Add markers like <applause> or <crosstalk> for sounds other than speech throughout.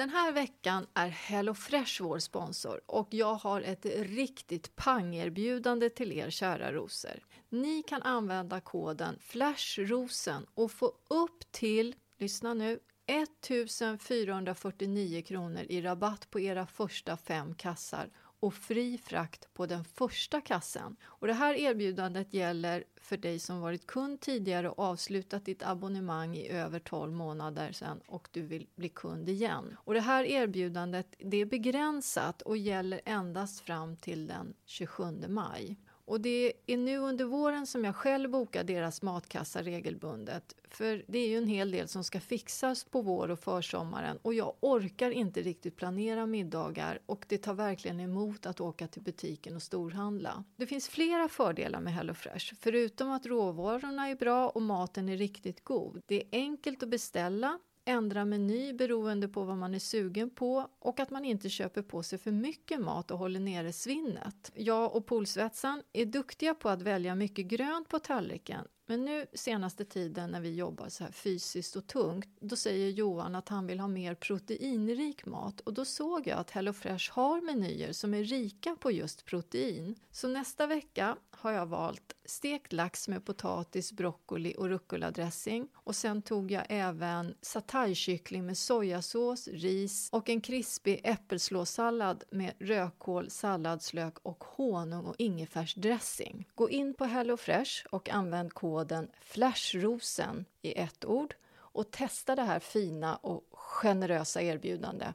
Den här veckan är HelloFresh vår sponsor och jag har ett riktigt pangerbjudande till er kära rosor. Ni kan använda koden FLASHROSEN och få upp till, lyssna nu, 1449 kronor i rabatt på era första fem kassar och fri frakt på den första kassen. Och det här erbjudandet gäller för dig som varit kund tidigare och avslutat ditt abonnemang i över 12 månader sedan och du vill bli kund igen. Och det här erbjudandet det är begränsat och gäller endast fram till den 27 maj. Och det är nu under våren som jag själv bokar deras matkassa regelbundet. För det är ju en hel del som ska fixas på vår och försommaren och jag orkar inte riktigt planera middagar och det tar verkligen emot att åka till butiken och storhandla. Det finns flera fördelar med HelloFresh, förutom att råvarorna är bra och maten är riktigt god. Det är enkelt att beställa ändra meny beroende på vad man är sugen på och att man inte köper på sig för mycket mat och håller nere svinnet. Jag och Polsvetsan är duktiga på att välja mycket grönt på tallriken men nu senaste tiden när vi jobbar så här fysiskt och tungt, då säger Johan att han vill ha mer proteinrik mat och då såg jag att HelloFresh har menyer som är rika på just protein. Så nästa vecka har jag valt stekt lax med potatis, broccoli och rucola-dressing och sen tog jag även sataykyckling med sojasås, ris och en krispig äppelslåssallad med rödkål, salladslök och honung och ingefärsdressing. Gå in på HelloFresh och använd koden FLASHROSEN i ett ord och testa det här fina och generösa erbjudande.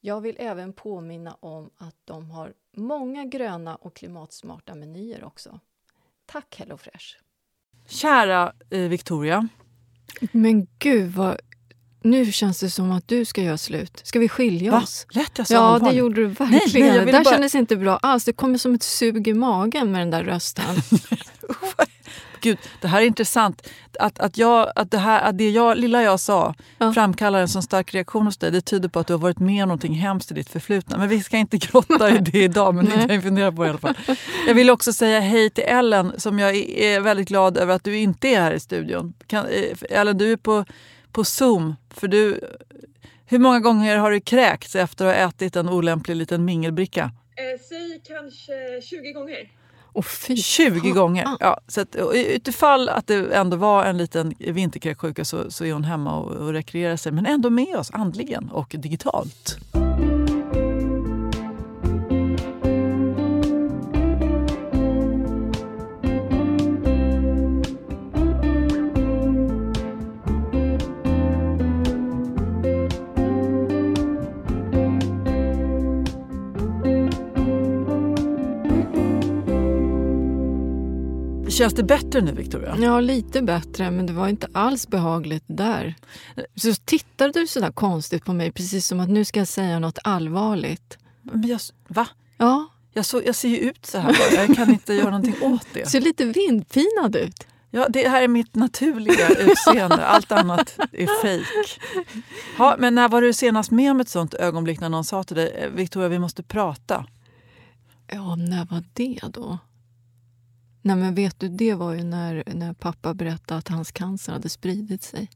Jag vill även påminna om att de har många gröna och klimatsmarta menyer också. Tack HelloFresh! Kära eh, Victoria. Men gud vad... Nu känns det som att du ska göra slut. Ska vi skilja Va? oss? Lät jag så Ja, allvarlig? det gjorde du verkligen. Nej, nej, jag det där bara- kändes inte bra alls. Det kommer som ett sug i magen med den där rösten. <laughs> <laughs> Gud, det här är intressant. Att, att, jag, att, det, här, att det jag, lilla jag sa Ja. framkallar en sån stark reaktion hos dig. Det tyder på att du har varit med om någonting hemskt i ditt förflutna. Men vi ska inte grotta i det idag, men det kan jag fundera på i alla fall. Jag vill också säga hej till Ellen som jag är- väldigt glad över att du inte är här i studion. Kan, eh, Ellen, du är på, på Zoom. För du, hur många gånger har du kräkts efter att ha ätit en olämplig liten mingelbricka? Eh, säg kanske 20 gånger. Fy 20 fan. gånger. Ah. Ja, så att, utifall att det ändå var en liten vinterkräksjuka så, så är hon hemma och, och rekreerar sig. Men ändå med oss andligen och digitalt. Känns det bättre nu Victoria? Ja, lite bättre, men det var inte alls behagligt där. Så tittade du sådär konstigt på mig, precis som att nu ska jag säga något allvarligt. Men jag, va? Ja, Jag, så, jag ser ju ut så här bara. Jag kan inte göra någonting åt det. <laughs> ser lite vindpinad ut. Ja, det här är mitt naturliga utseende. Allt annat är fejk. Ja, men när var du senast med om ett sånt ögonblick när någon sa till dig "Eh, Victoria, vi måste prata? Ja, när var det då? Nej, men vet du, det var ju när, när pappa berättade att hans cancer hade spridit sig.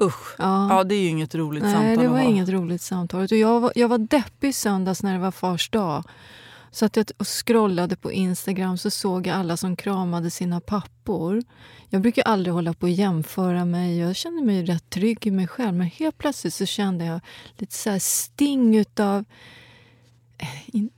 Usch. Ja. Ja, det är ju inget roligt Nej, samtal det att var inget roligt samtal. Och jag, var, jag var deppig söndags när det var fars dag. Så att jag och scrollade på Instagram så såg jag alla som kramade sina pappor. Jag brukar aldrig hålla på och jämföra mig. Jag känner mig rätt trygg i mig själv. Men helt plötsligt så kände jag lite så här sting utav...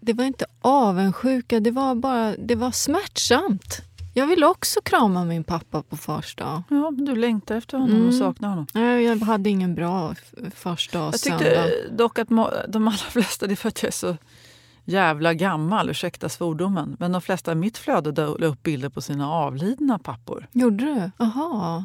Det var inte avundsjuka, det var bara det var smärtsamt. Jag ville också krama min pappa på fars dag. Ja, du längtar efter honom och Mm. saknar honom. Nej, Jag hade ingen bra fars dag Jag söndag. tyckte dock att de allra flesta, det är för att jag är så jävla gammal, ursäkta svordomen, men de flesta i mitt flöde la upp bilder på sina avlidna pappor. Gjorde du? Aha.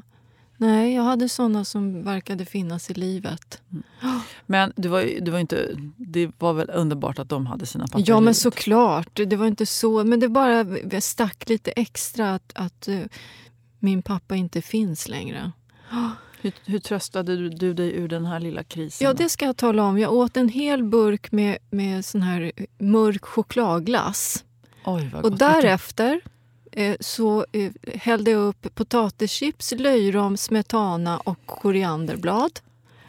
Nej, jag hade såna som verkade finnas i livet. <gasps> Men det var, det var, inte, det var väl underbart att de hade sina pappor Ja, men såklart. Det var inte så. Men det bara stack lite extra att, att eh, min pappa inte finns längre. <gasps> Hur, hur tröstade du, du dig ur den här lilla krisen? Ja, det ska jag tala om. Jag åt en hel burk med, med sån här mörk chokladglass. Oj, vad Och gott. därefter eh, så eh, hällde jag upp potatischips, löjrom, smetana och korianderblad.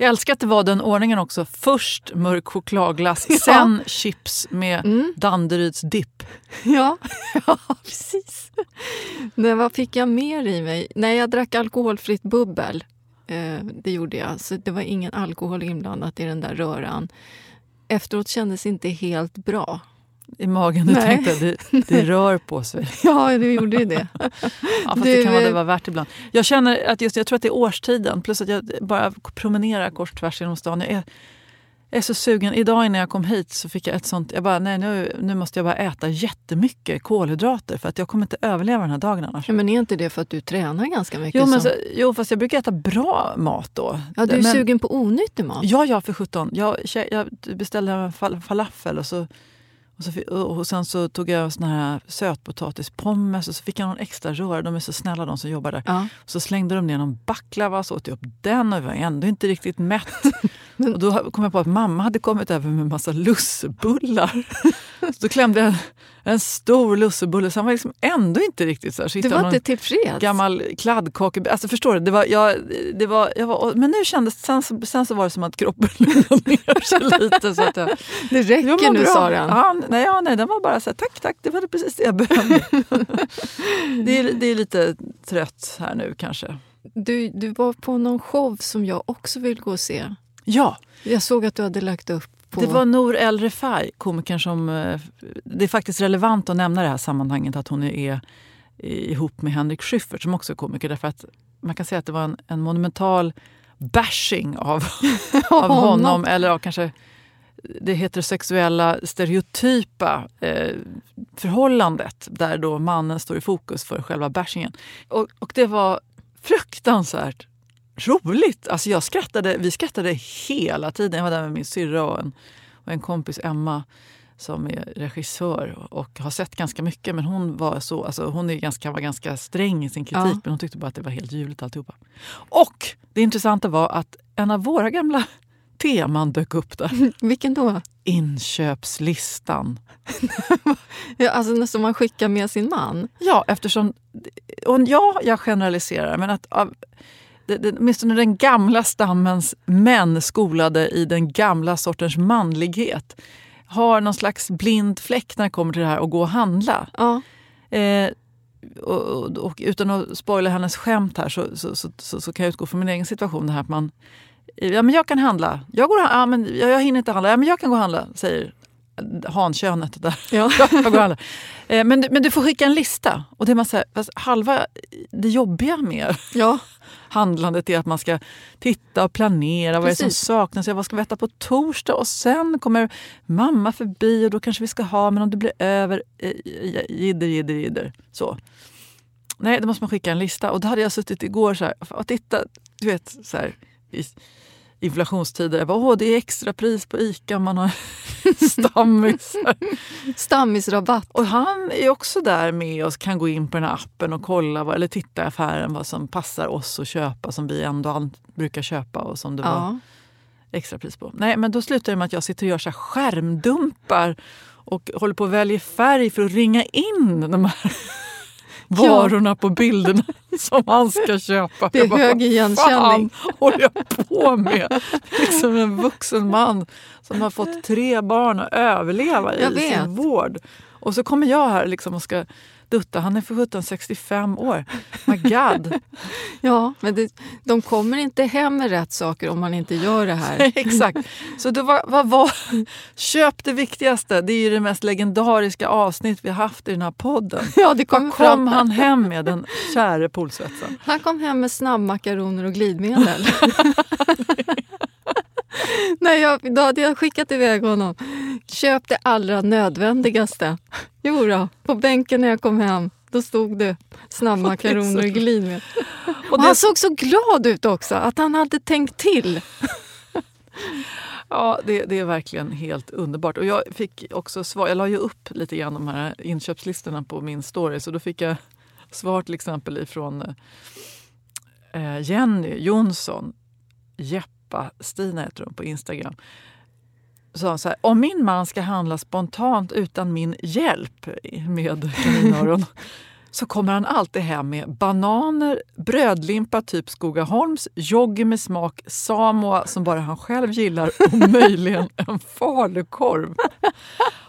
Jag älskar att det var den ordningen också. Först mörk chokladglass, <laughs> Ja. sen chips med Mm. Danderyds dipp. <laughs> Ja, <laughs> ja precis. Nej, vad fick jag mer i mig? Nej, jag drack alkoholfritt bubbel. Eh, det gjorde jag. Så det var ingen alkohol inblandat i den där röran. Efteråt kändes inte helt bra. I magen. Nej. tänkte det, det rör på sig. <laughs> Ja, det gjorde ju det. Ja, fast Du, det kan vara, det eh, vara värt ibland. Jag känner att just, jag tror att det är årstiden, plus att jag bara promenerar kors och tvärs genom stan. Jag är, jag är så sugen. Idag innan jag kom hit så fick jag ett sånt, jag bara, nej nu, nu måste jag bara äta jättemycket kolhydrater för att jag kommer inte överleva den här dagen annars. Ja, men är inte det för att du tränar ganska mycket? Jo, men så? jo, fast jag brukar äta bra mat då. ja, du är men, sugen på onyttig mat? Ja, ja, för sjutton. Jag, jag beställde en fal- falafel och så och, så, och sen så tog jag såna här sötpotatispommes och så fick jag någon extra röra. De är så snälla de som jobbar där. Ja. Så slängde de ner någon baklava så åt jag upp den och jag var ändå inte riktigt mätt. <laughs> <laughs> och då kom jag på att mamma hade kommit över med en massa lussebullar. <laughs> så då klämde jag en stor lussebulle så han var liksom ändå inte riktigt så här. Du var inte tillfreds? gammal kladdkaka. Alltså förstår du? Det var, jag, det var, jag var, men nu kändes sen, sen så var det som att kroppen <laughs> lugnade ner sig lite. Så att jag, Det räcker jag nu, bra. Saran. Ja, nej, ja, nej, den var bara så här, tack, tack, det var det precis det jag behövde. det, är, det är lite trött här nu kanske. Du, du var på någon show som jag också vill gå och se. Ja, Jag såg att du hade lagt upp på... det var Nour El Refai, komikern som... eh, Det är faktiskt relevant att nämna det här sammanhanget att hon är ihop med Henrik Schyffert som också är komiker. Därför att man kan säga att det var en, en monumental bashing av, <laughs> av honom. Eller av kanske det heterosexuella stereotypa eh, förhållandet där då mannen står i fokus för själva bashingen. Och, och det var fruktansvärt roligt. Alltså jag skrattade, vi skrattade hela tiden. Jag var där med min syrra och en, och en kompis, Emma som är regissör och har sett ganska mycket. Men hon var, så, alltså hon är ganska, var ganska sträng i sin kritik Ja. men hon tyckte bara att det var helt ljuvligt alltihopa. Och det intressanta var att en av våra gamla <laughs> teman dök upp där. <laughs> Vilken då? Inköpslistan. <laughs> Ja, alltså när som man skickar med sin man? Ja, eftersom... Och ja, jag generaliserar, men att av, åtminstone den gamla stammens män skolade i den gamla sortens manlighet har någon slags blind fläck när det kommer till det här att gå och handla. Ja. Eh, och, och, och utan att spoila hennes skämt här så, så, så, så, kan jag utgå från min egen situation. Det här att man, ja, men jag kan handla. Jag, går, ja, men jag, jag hinner inte handla. Ja, men jag kan gå och handla, säger hankönet där. Ja. <laughs> Eh, men, men du får skicka en lista. Och det är man säger, fast halva det jobbiga med ja. <laughs> handlandet är att man ska titta och planera. Vad är det som Precis. saknas? Vad ska vi äta på torsdag? Och sen kommer mamma förbi och då kanske vi ska ha, men om det blir över, eh, jidder, jidder, jidder. Så. Nej, då måste man skicka en lista. Och då hade jag suttit igår så här, och tittat, du vet, så här, i inflationstider. Jag bara, åh, det är extra pris på Ica, man har <laughs> stammisar. Stammisrabatt. Och han är också där med och kan gå in på den här appen och kolla vad, eller titta i affären vad som passar oss att köpa som vi ändå brukar köpa och som det var Ja. extrapris på. Nej, men då slutar det med att jag sitter och gör så skärmdumpar och håller på att välja färg för att ringa in de här varorna på bilderna <laughs> som han ska köpa. Det är bara, hög vad igenkänning. fan håller jag på med? Liksom en vuxen man som har fått tre barn att överleva Jag i vet. sin vård. Och så kommer jag här liksom och ska dutta. Han är för 17 65 år. My God! <laughs> Ja, men det, de kommer inte hem med rätt saker om man inte gör det här. <laughs> Exakt. Så då var, vad var... <laughs> Köp det viktigaste. Det är ju det mest legendariska avsnitt vi haft i den här podden. Ja, det kom Vad kom han hem med, den käre polsvetsaren? Han kom hem med snabbmakaroner och glidmedel. <laughs> Nej, jag, då hade jag skickat iväg honom. Köp det allra nödvändigaste. Jo då, på bänken när jag kom hem då stod det snabbmakaroner <laughs> och glidmedel. Och han såg så glad ut också, att han hade tänkt till. <laughs> Ja, det, det är verkligen helt underbart. Och jag fick också svar. Jag la ju upp lite grann de här inköpslistorna på min story. Så då fick jag svar till exempel ifrån eh, Jenny Jonsson. Jeppa-Stina heter hon på Instagram. Sa så här, om min man ska handla spontant utan min hjälp med kaninöron <laughs> så kommer han alltid hem med bananer, brödlimpa typ Skogaholms, joggi med smak, Samoa som bara han själv gillar och <laughs> möjligen en falukorv.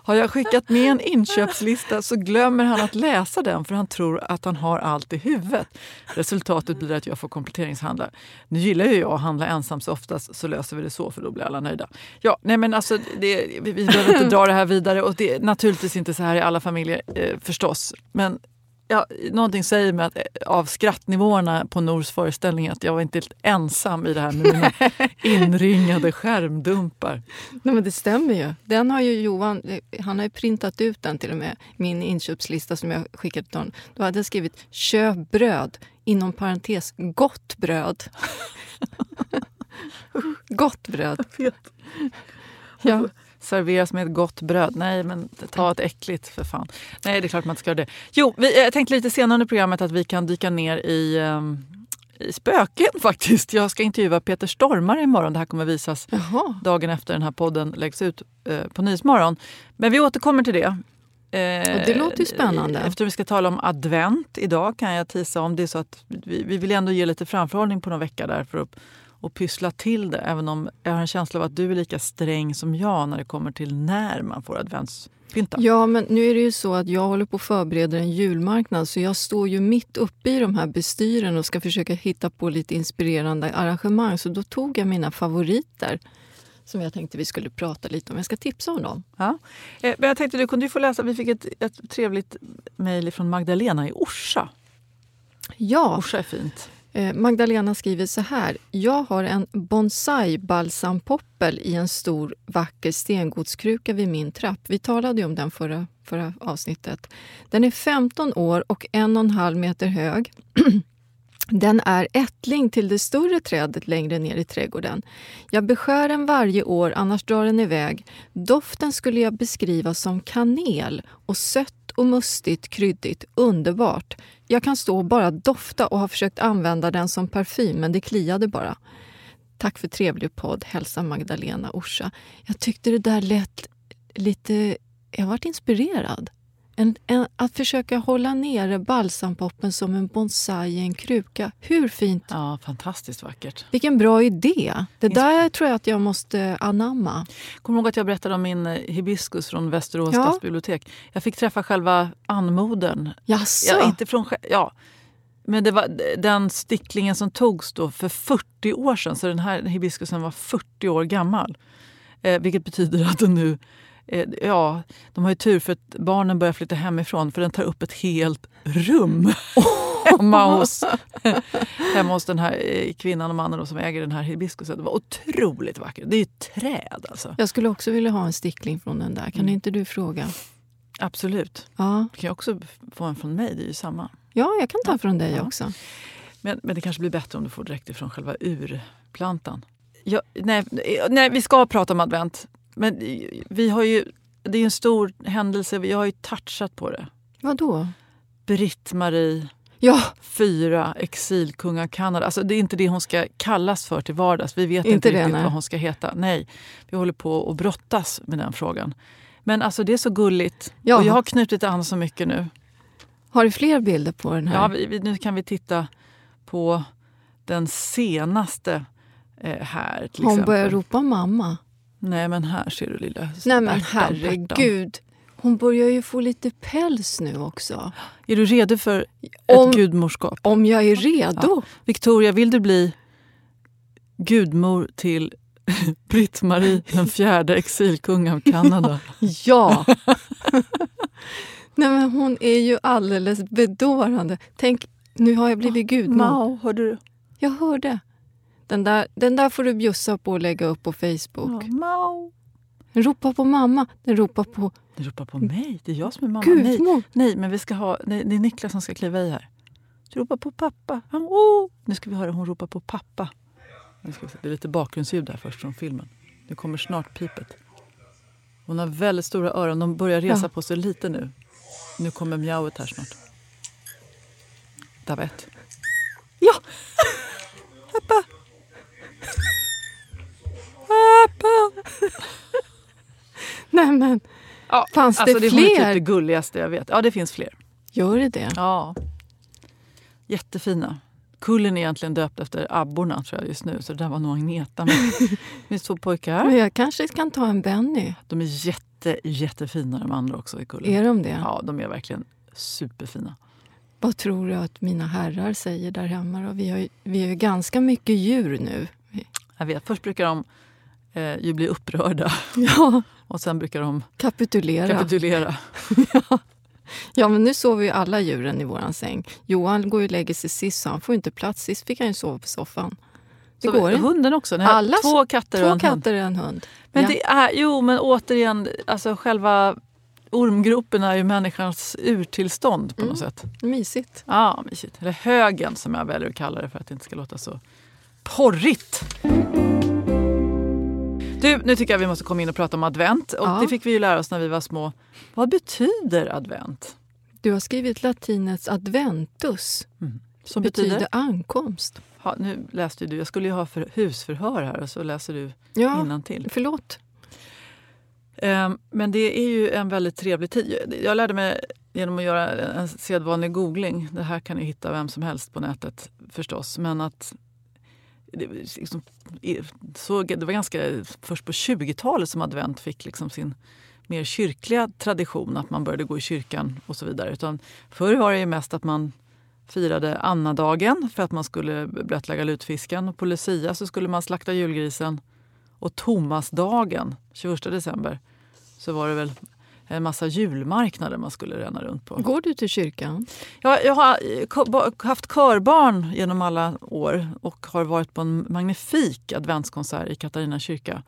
Har jag skickat med en inköpslista så glömmer han att läsa den för han tror att han har allt i huvudet. Resultatet blir att jag får kompletteringshandla. Nu gillar ju jag att handla ensam så oftast så löser vi det så för då blir alla nöjda. Ja, nej men alltså, det, vi, vi behöver inte dra det här vidare och det är naturligtvis inte så här i alla familjer eh, förstås. Men ja, någonting säger mig att eh, av skrattnivåerna på Nors föreställning att jag var inte helt ensam i det här med mina <laughs> inringade skärmdumpar. Nej, men det stämmer ju. Den har ju Johan han har ju printat ut den till och med, min inköpslista som jag skickade till honom. Då hade jag skrivit köp bröd, inom parentes gott bröd. <laughs> <laughs> gott bröd. Ja. Serveras med ett gott bröd. Nej, men ta ett äckligt för fan. Nej, det är klart man inte ska göra det. Jo, vi, jag tänkte lite senare i programmet att vi kan dyka ner i, um, i spöken <laughs> faktiskt. Jag ska intervjua Peter Stormare imorgon. Det här kommer visas Jaha. dagen efter den här podden läggs ut eh, på Nyhetsmorgon. Men vi återkommer till det. Eh, det låter ju spännande. Eftersom vi ska tala om advent idag kan jag tisa om det så att vi, vi vill ändå ge lite framförhållning på någon vecka där för att och pyssla till det. Även om jag har en känsla av att du är lika sträng som jag när det kommer till när man får adventspynta. Ja, men nu är det ju så att jag håller på att förbereda en julmarknad så jag står ju mitt uppe i de här bestyren och ska försöka hitta på lite inspirerande arrangemang. Så då tog jag mina favoriter som jag tänkte vi skulle prata lite om. Jag ska tipsa om dem. Ja. Eh, Men jag tänkte du kunde ju få läsa, vi fick ett, ett trevligt mejl från Magdalena i Orsa. Ja, Orsa är fint. Eh, Magdalena skriver så här. Jag har en bonsai-balsampoppel i en stor vacker stengodskruka vid min trapp. Vi talade ju om den förra, förra avsnittet. Den är 15 år och en och en halv meter hög. <clears throat> Den är ättling till det större trädet längre ner i trädgården. Jag beskär den varje år, annars drar den iväg. Doften skulle jag beskriva som kanel och sött och mustigt, kryddigt, underbart. Jag kan stå och bara dofta och har försökt använda den som parfym, men det kliade bara. Tack för trevlig podd. Hälsa Magdalena Orsa. Jag tyckte det där lät lite... Jag varit inspirerad. En, en, att försöka hålla nere balsampoppen som en bonsai i en kruka. Hur fint? Ja, fantastiskt vackert. Vilken bra idé! Det där tror jag att jag måste anamma. Kommer du ihåg att jag berättade om min eh, hibiskus från Västerås Ja. stadsbibliotek? Jag fick träffa själva anmodern. Jaså? Ja, inte från, ja. Men det var den sticklingen som togs då för 40 år sedan. Så den här hibiskusen var 40 år gammal. Eh, vilket betyder att den nu... Eh, ja, de har ju tur för att barnen börjar flytta hemifrån för den tar upp ett helt rum. <laughs> hemma, hos, <laughs> hemma hos den här eh, kvinnan och mannen som äger den här hibiskusen. Det var otroligt vackert. Det är ju träd alltså. Jag skulle också vilja ha en stickling från den där. Kan Mm. inte du fråga? Absolut. Ja, Du kan ju också få en från mig, det är ju samma. ja jag kan ta från dig Ja. också. Men, men det kanske blir bättre om du får direkt ifrån själva urplantan. Ja, nej, nej, vi ska prata om advent. Men vi har ju, det är en stor händelse. Vi har ju touchat på det. Vad då? Britt-Marie, Ja, fyra, exilkunga Kanada. Alltså, det är inte det hon ska kallas för till vardags. Vi vet Inte inte, riktigt vad hon ska heta. Nej, vi håller på att brottas med den frågan. Men alltså det är så gulligt. Ja. Och jag har knutit an så mycket nu. har du fler bilder på den här? Ja, vi, vi, nu kan vi titta på den senaste eh, här. Till Hon exempel. börjar ropa mamma. Nej men här ser du lilla Nej men herregud. Hon börjar ju få lite päls nu också. Är du redo för Om- ett gudmorskap? Om jag är redo? Victoria, vill du bli gudmor till <laughs> Britt-Marie, den fjärde exilkung av Kanada? <laughs> Ja! <laughs> Nej, men hon är ju alldeles bedårande. Tänk, nu har jag blivit gudmor. Mao, hörde du? Jag hörde. Den där, den där får du bjussa på och lägga upp på Facebook. Ja. Den ropar på mamma. Den ropar på Du ropar på mig. Det är jag som är mamma. Nej, gudmor. nej, men vi ska ha, nej, det är Niklas som ska kliva i här. Du ropar på pappa. Han, oh! Nu ska vi höra hon ropar på pappa. Det är lite bakgrundsljud här först från filmen. Nu kommer snart pipet. Hon har väldigt stora öron. De börjar resa Ja. på sig lite nu. Nu kommer mjauet här snart. Där var ett. Ja! Pappa! Pappa! <laughs> Nej men, Ja, fanns det alltså, det är hon är typ fler? det gulligaste jag vet. Ja, det finns fler. Gör det det? Ja. Jättefina. Kullen är egentligen döpt efter abborna tror jag just nu. Så det där var nog Agneta. Men <laughs> det två pojkar. Men jag kanske kan ta en Benny. De är jätte, jättefina de andra också i kullen. Är de det? Ja, de är verkligen superfina. Vad tror du att mina herrar säger där hemma? Då? Vi, har ju, vi har ju ganska mycket djur nu. Jag vet, först brukar de eh, ju bli upprörda <laughs> Ja, <laughs> och sen brukar de kapitulera. kapitulera. <laughs> Ja, men nu sover ju alla djuren i våran säng. Johan går ju och lägger sig sist så han får inte plats. Sist fick han ju sova på soffan. Det Så går inte. Hunden också. Nej, Alla två katter och en hund. katter en hund. Men Ja. det är, jo, men återigen, alltså själva ormgropen är ju människans urtillstånd på något sätt. Mysigt. Ja, mysigt. Eller högen som jag väljer att kalla det för att det inte ska låta så porrigt. Du, nu tycker jag vi måste komma in och prata om advent. Och Ja. Det fick vi ju lära oss när vi var små. Vad betyder advent? Du har skrivit latinets adventus. Som betyder, betyder? ankomst. Ja, nu läste du. Jag skulle ju ha för husförhör här och så läser du Ja, till. förlåt. Ehm, Men det är ju en väldigt trevlig tid. Jag lärde mig genom att göra en sedvanlig googling. Det här kan ju hitta vem som helst på nätet förstås. Men att det, liksom, så, det var ganska först på 20-talet som advent fick liksom sin mer kyrkliga tradition. Att man började gå i kyrkan och så vidare. Utan förr var det ju mest att man firade Annadagen för att man skulle blötlägga lutfisken. Och på Lucia så skulle man slakta julgrisen. Och Tomasdagen, 21 december, så var det väl en massa julmarknader man skulle ränna runt på. Går du till kyrkan? Jag, jag har eh, haft körbarn genom alla år och har varit på en magnifik adventskonsert i Katarina kyrka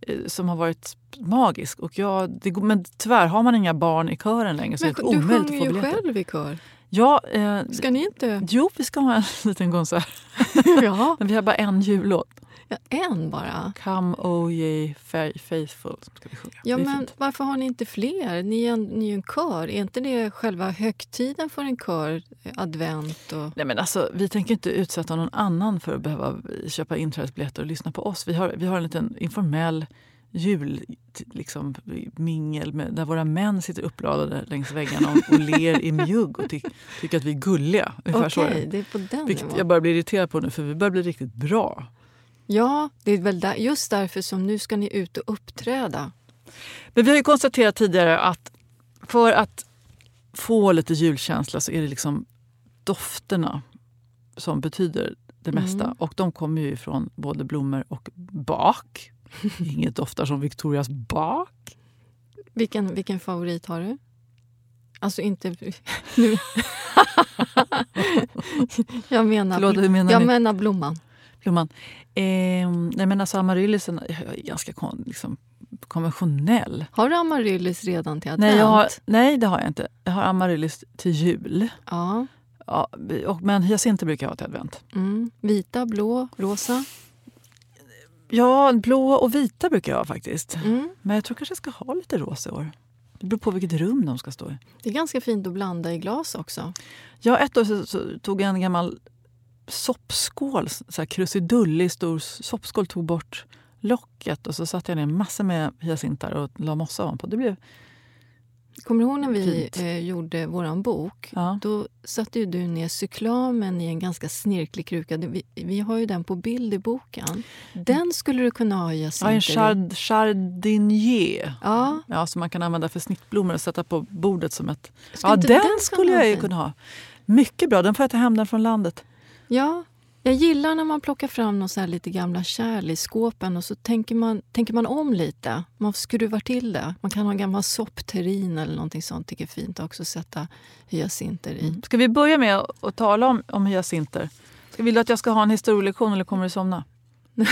eh, som har varit magisk. Och jag, det, men tyvärr har man inga barn i kören längre så Men det är du omöjligt att sjunger få ju biljetter. själv i kör. Ja, eh, Ska ni inte? Jo, vi ska ha en <laughs> liten konsert. <laughs> ja. Men vi har bara en jullåt. Ja, en bara. Come O ye fa- faithful. Ska vi sjunga. Ja, men fint. varför har ni inte fler? Ni är, en, ni är ju en kör. Är inte det själva högtiden för en kör? eh, Advent och... Nej, men alltså, vi tänker inte utsätta någon annan för att behöva köpa inträdesbiljetter och lyssna på oss. Vi har, vi har en liten informell jul t- liksom, mingel med, där våra män sitter uppradade längs väggarna och, och ler i mjugg och ty, tycker att vi är gulliga. Okej, det. det är på den Vilket jag börjar bli irriterad på nu för vi börjar bli riktigt bra. Ja, det är väl där, just därför som nu ska ni ut och uppträda. Men vi har ju konstaterat tidigare att för att få lite julkänsla så är det liksom dofterna som betyder det mesta. Mm. Och de kommer ju från både blommor och bak. <laughs> Inget doftar som Victorias bak. Vilken, vilken favorit har du? Alltså inte... <laughs> Nu. <laughs> jag menar, Förlåt, menar jag menar blomman. Blomman. Eh, nej men alltså amaryllisen är ganska kon, liksom, konventionell. Har du amaryllis redan till advent? Nej, har, nej, det har jag inte. Jag har amaryllis till jul. Ja. Ja, och, men hyacinter brukar jag ha till advent. Mm. Vita, blå, rosa. Ja, blå och vita brukar jag ha faktiskt. Mm. Men jag tror kanske jag ska ha lite rosa i år. Det beror på vilket rum de ska stå i. Det är ganska fint att blanda i glas också. Ja, ett år så, så tog jag en gammal soppskål, så här krusidullig stor soppskål, tog bort locket och så satte jag ner massor med hyacinter och la mossa ovanpå. Det blev Kommer du ihåg när vi eh, gjorde våran bok? Ja. Då satte du ner cyklamen i en ganska snirklig kruka. Vi, vi har ju den på bild i boken. Den skulle du kunna ha Ja, en i. chard, chardinier. Ja, Ja, som man kan använda för snittblommor och sätta på bordet som ett... Skulle Ja, den, den skulle jag ju kunna ha. Mycket bra, den får jag ta hem den från landet. Ja. Jag gillar när man plockar fram någon så här lite gamla kärl i skåpen och så tänker man, tänker man om lite. Man skruvar till det. Man kan ha en gammal soppterrin eller någonting sånt. Tycker jag är fint också att sätta hyacinter i. Ska vi börja med att, tala om, om hyacinter? Vill du att jag ska ha en historielektion eller kommer du somna? <laughs>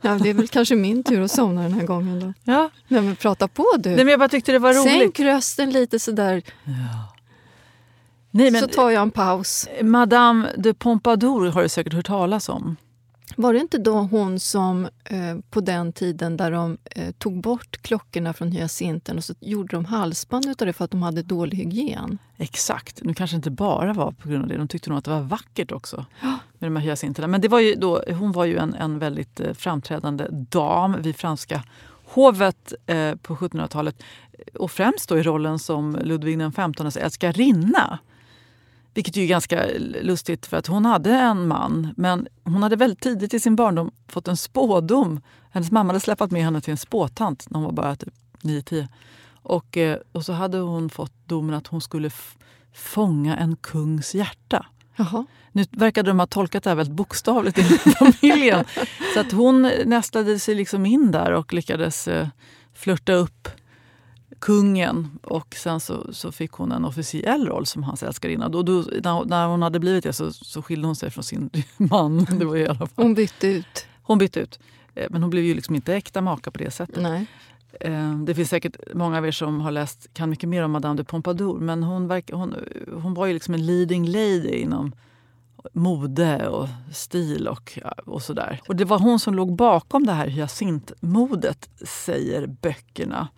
Ja, det är väl kanske min tur att somna den här gången då. Ja. Nej, men prata på du. Nej, men jag bara tyckte det var roligt. Sänk rösten lite sådär, Nej, men, så tar jag en paus. Madame de Pompadour har du säkert hört talas om. Var det inte då hon som eh, på den tiden där de eh, tog bort klockorna från hyacinten och så gjorde de halsband utav det för att de hade dålig hygien? Exakt. Nu kanske inte bara var på grund av det. De tyckte nog att det var vackert också med de här hyacinterna. Men det var ju då, hon var ju en, en väldigt eh, framträdande dam vid franska hovet eh, på 1700-talet. Och främst då i rollen som Ludvig XVs älskarinna. Vilket är ganska lustigt för att hon hade en man men hon hade väldigt tidigt i sin barndom fått en spådom. Hennes mamma hade släpat med henne till en spåtant när hon var bara typ 9-10. Och, eh, och så hade hon fått domen att hon skulle fånga en kungs hjärta. Jaha. Nu verkade de ha tolkat det här väldigt bokstavligt i <laughs> familjen. Så att hon nästlade sig liksom in där och lyckades eh, flörta upp kungen. Och sen så, så fick hon en officiell roll som hans älskarinna. Då, då, när, hon hade blivit det så, så skilde hon sig från sin <laughs> man. Det var i alla fall. Hon bytte ut. Hon bytte ut. Eh, Men hon blev ju liksom inte äkta maka på det sättet. Nej. Eh, Det finns säkert många av er som har läst, kan mycket mer om Madame de Pompadour. Men hon, verk, hon, hon var ju liksom en leading lady inom mode och stil och, och sådär. Och det var hon som låg bakom det här hyacintmodet, säger böckerna.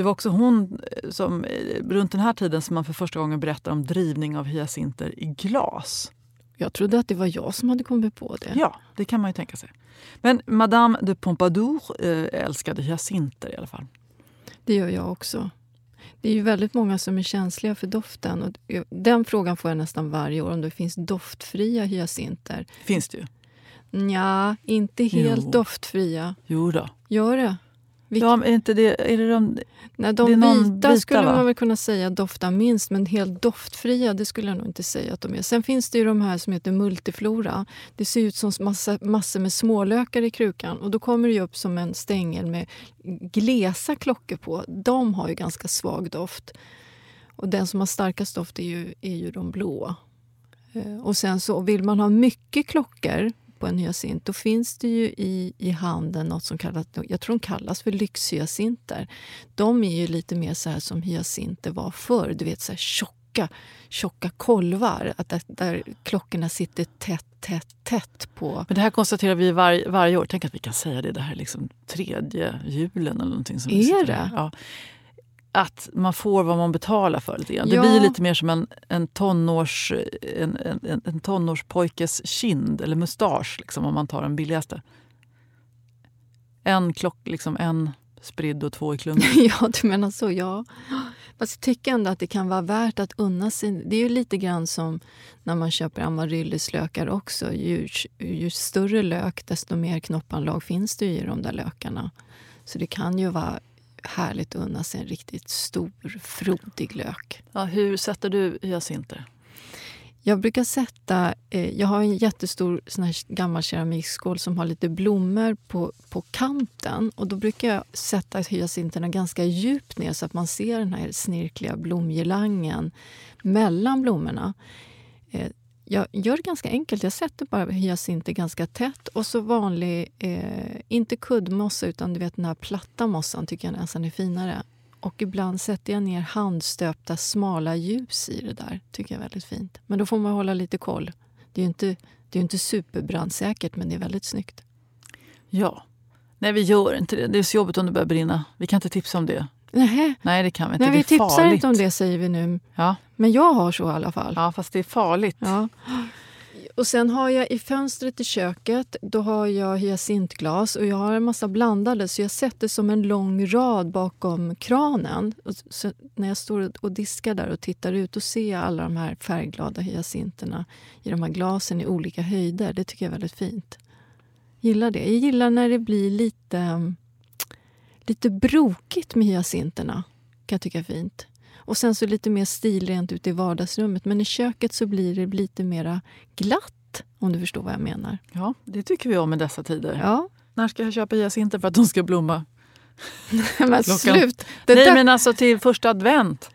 Det var också hon eh, som eh, runt den här tiden som man för första gången berättar om drivning av hyacinter i glas. Jag trodde att det var jag som hade kommit på det. Ja, det kan man ju tänka sig. Men Madame de Pompadour eh, älskade hyacinter i alla fall. Det gör jag också. Det är ju väldigt många som är känsliga för doften. Och den frågan får jag nästan varje år, om det finns doftfria hyacinter. Finns det ju. Nja, inte helt Jo. doftfria. Jo då. Gör det? Vilka- Ja, är inte det, är det de, Nej, det de någon vita, vita, skulle va? man väl kunna säga doftar minst, men helt doftfria det skulle jag nog inte säga att de är. Sen finns det ju de här som heter multiflora. Det ser ut som massa, massor med smålökar i krukan och då kommer det upp som en stängel med glesa klockor på. De har ju ganska svag doft. Och den som har starkast doft är ju, är ju de blåa. Eh, Och sen så vill man ha mycket klockor på en hyacint, då finns det ju i, i handeln något som kallas, jag tror de kallas för lyxhyacinter. De är ju lite mer så här som hyacinter var förr, du vet så här tjocka, tjocka kolvar. Att där, där klockorna sitter tätt, tätt, tätt på. men det här konstaterar vi var, varje år. Tänk att vi kan säga det. Det här är liksom tredje julen eller någonting. Som Är det? Ja. Att man får vad man betalar för lite grann. Det Ja. blir lite mer som en, en, tonårs, en, en, en, tonårspojkes kind eller mustasch liksom, om man tar den billigaste. En klock, liksom en spridd och två i klungan. <laughs> ja, du menar så, ja. Fast jag tycker ändå att det kan vara värt att unna sig. Det är ju lite grann som när man köper amaryllislökar också. Ju, ju större lök, desto mer knoppanlag finns det i de där lökarna. Så det kan ju vara härligt att unna sig en riktigt stor, frodig lök. Ja, hur sätter du hyacinter? Jag brukar sätta... Eh, jag har en jättestor sån här gammal keramikskål som har lite blommor på, på kanten. Och Då brukar jag sätta hyacinterna ganska djupt ner så att man ser den här snirkliga blomgirlangen mellan blommorna. Eh, jag gör det ganska enkelt. Jag sätter bara hyacinter ganska tätt och så vanlig, eh, inte kuddmossa utan du vet den här platta mossan tycker jag nästan är finare. Och ibland sätter jag ner handstöpta smala ljus i det där. tycker jag är väldigt fint. Men då får man hålla lite koll. Det är ju inte, det är ju inte superbrandsäkert men det är väldigt snyggt. Ja. Nej, vi gör inte det. Det är så jobbigt om det börjar brinna. Vi kan inte tipsa om det. Nähä, Nej, det kan vi inte. nej, vi tipsar farligt. inte om det säger vi nu. Ja. Men jag har så i alla fall. ja, fast det är farligt. Ja. Och sen har jag i fönstret i köket, då har jag hyacintglas och jag har en massa blandade så jag sätter som en lång rad bakom kranen. Så när jag står och diskar där och tittar ut och ser jag alla de här färgglada hyacinterna i de här glasen i olika höjder. Det tycker jag är väldigt fint. Gillar det. Jag gillar när det blir lite, lite brokigt med hyacinterna. kan jag tycka är fint. Och sen så lite mer stilrent ute i vardagsrummet. Men i köket så blir det lite mera glatt, om du förstår vad jag menar. Ja, det tycker vi om i dessa tider. Ja. När ska jag köpa hyacinter för att de ska blomma? <laughs> men slut! Det Nej, men alltså till första advent.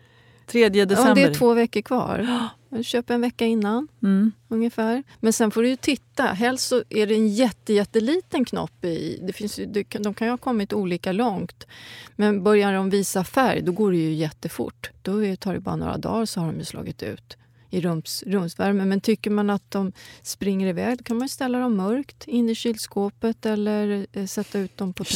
3 december. Ja, det är två veckor kvar. Köp en vecka innan, mm. ungefär. Men sen får du ju titta. Helst så är det en jätte, jätteliten knopp i. Det finns, de kan ju ha kommit olika långt. Men börjar de visa färg, då går det ju jättefort. Då tar det bara några dagar så har de slagit ut i rums, rumsvärme. Men tycker man att de springer iväg då kan man ställa dem mörkt in i kylskåpet eller eh, sätta ut dem på... <laughs>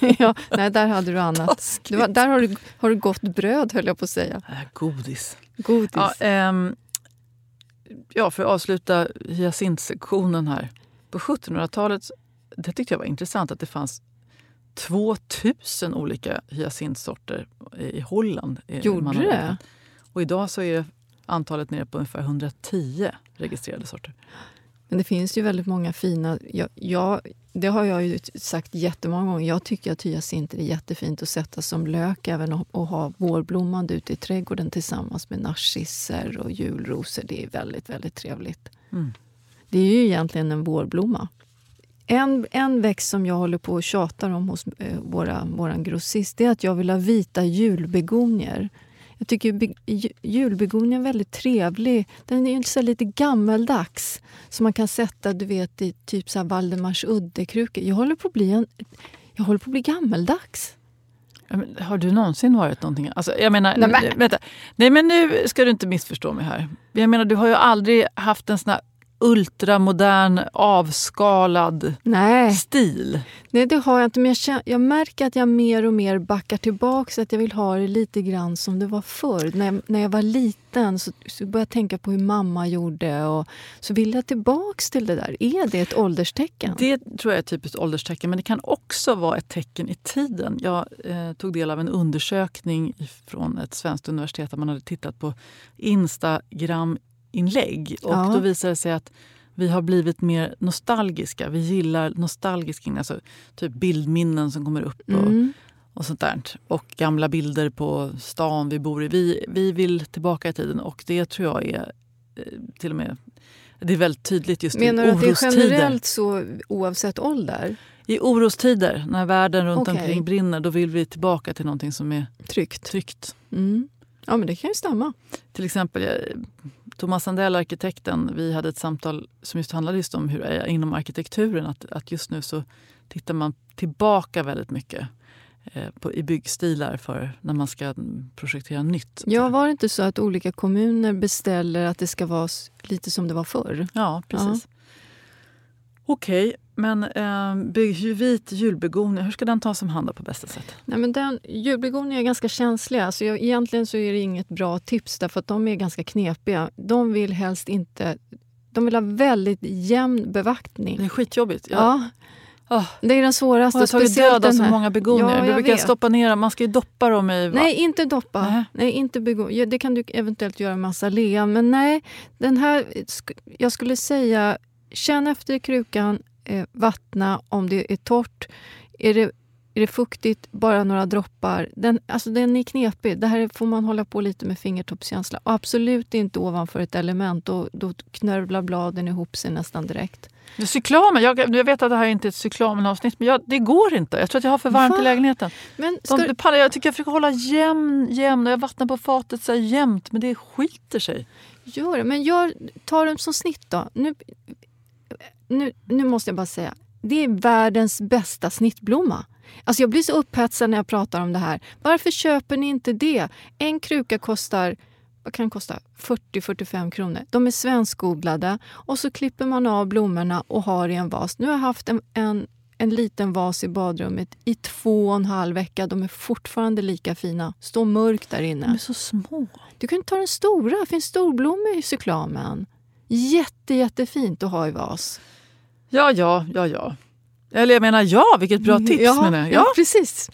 <laughs> ja, nej, där hade du annat. Du, där har du, har du gott bröd, höll jag på att säga. Äh, godis. Godis. Ja, ähm, ja, för att avsluta hyacintsektionen här. På 1700-talet, det tyckte jag var intressant att det fanns 2000 olika hyacintsorter i Holland. Gjorde det? Och idag så är antalet nere på ungefär 110 registrerade sorter. Men det finns ju väldigt många fina... Jag, jag, det har jag ju sagt jättemånga gånger. Jag tycker att hyacinter är jättefint att sätta som lök även och, och ha vårblommande ute i trädgården tillsammans med narcisser och julrosor. Det är väldigt, väldigt trevligt. Mm. Det är ju egentligen en vårblomma. En, en växt som jag håller på och tjatar om hos eh, våra, våran grossist är att jag vill ha vita julbegonier. Jag tycker julbegonia är väldigt trevlig. Den är så lite gammeldags. Som man kan sätta du vet, i typ så här Valdemars uddekrukor. Jag håller på att bli, en, jag håller på att bli gammeldags. Har du någonsin varit någonting? Alltså, jag menar, Nej, men. Vänta. Nej, men nu ska du inte missförstå mig här. Jag menar, du har ju aldrig haft en sån här ultramodern, avskalad Nej. stil. Nej, det har jag inte. Men jag, känner, jag märker att jag mer och mer backar tillbaka. Att jag vill ha det lite grann som det var förr. När jag, när jag var liten så, så började jag tänka på hur mamma gjorde. Och så vill jag tillbaka till det där. Är det ett ålderstecken? Det tror jag är ett typiskt ålderstecken. Men det kan också vara ett tecken i tiden. Jag eh, tog del av en undersökning från ett svenskt universitet där man hade tittat på Instagram inlägg. Och ja. Då visar det sig att vi har blivit mer nostalgiska. Vi gillar nostalgiska alltså typ bildminnen som kommer upp. Och, mm. och sånt där. Och gamla bilder på stan vi bor i. Vi, vi vill tillbaka i tiden och det tror jag är eh, till och med det är väldigt tydligt just Menar i orostider. Menar du att det är generellt så oavsett ålder? I orostider, när världen runt okay. omkring brinner, då vill vi tillbaka till någonting som är tryggt. tryggt. Mm. Ja, men det kan ju stämma. Till exempel, Thomas Sandell, arkitekten, vi hade ett samtal som just handlade just om hur det är inom arkitekturen. Att, att just nu så tittar man tillbaka väldigt mycket eh, på, i byggstilar för när man ska projektera nytt. Ja, var det inte så att olika kommuner beställer att det ska vara lite som det var förr? Ja, precis. Okej, okay, men eh, vit julbegonia, hur ska den tas om hand på bästa sätt? Nej, men den, julbegonier är ganska känsliga. Alltså jag, egentligen så är det inget bra tips därför att de är ganska knepiga. De vill helst inte... De vill ha väldigt jämn bevaktning. Det är skitjobbigt. Jag, ja. Oh. Det är den svåraste. Jag har tagit död av så många begonier. Ja, du brukar vet. stoppa ner Man ska ju doppa dem i... Nej, inte doppa. Nej. nej inte begonier. Det kan du eventuellt göra med azalea. Men nej, den här... Jag skulle säga Känn efter i krukan, eh, vattna om det är torrt. Är det, är det fuktigt, bara några droppar. Den, alltså den är knepig. Det här får man hålla på lite med fingertoppskänsla. Och absolut inte ovanför ett element. Då, då knörvlar bladen ihop sig nästan direkt. Cyklamen, jag, jag vet att det här är inte är ett cyklamenavsnitt men jag, det går inte. Jag tror att jag har för varmt Va? i lägenheten. Men ska De, du... Jag tycker jag försöker hålla jämn, jämn och jag vattnar på fatet så jämnt men det skiter sig. Gör det, men gör, ta dem som snitt då. Nu, nu, nu måste jag bara säga, det är världens bästa snittblomma. Alltså jag blir så upphetsad när jag pratar om det här. Varför köper ni inte det? En kruka kostar vad kan kosta 40-45 kronor. De är svenskodlade och så klipper man av blommorna och har i en vas. Nu har jag haft en, en, en liten vas i badrummet i två och en halv vecka. De är fortfarande lika fina. Står mörkt där inne. De är så små. Du kan ta den stora. Det finns storblommor i cyklamen. Jätte, jättefint att ha i vas. Ja, ja, ja, ja. Eller jag menar ja, vilket bra tips ja, menar jag. Ja, precis.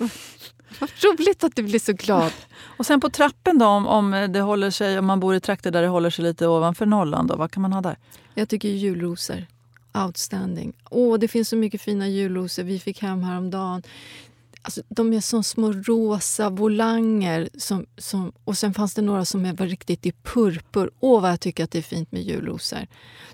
Vad roligt att du blir så glad. Och sen på trappen då, om, om det håller sig, om man bor i trakter där det håller sig lite ovanför nollan, då, vad kan man ha där? Jag tycker julrosor. Outstanding. Åh, det finns så mycket fina julrosor vi fick hem häromdagen. Alltså, de är som små rosa volanger. Som, som, och sen fanns det några som var riktigt i purpur. Åh, vad jag tycker att det är fint med julrosor.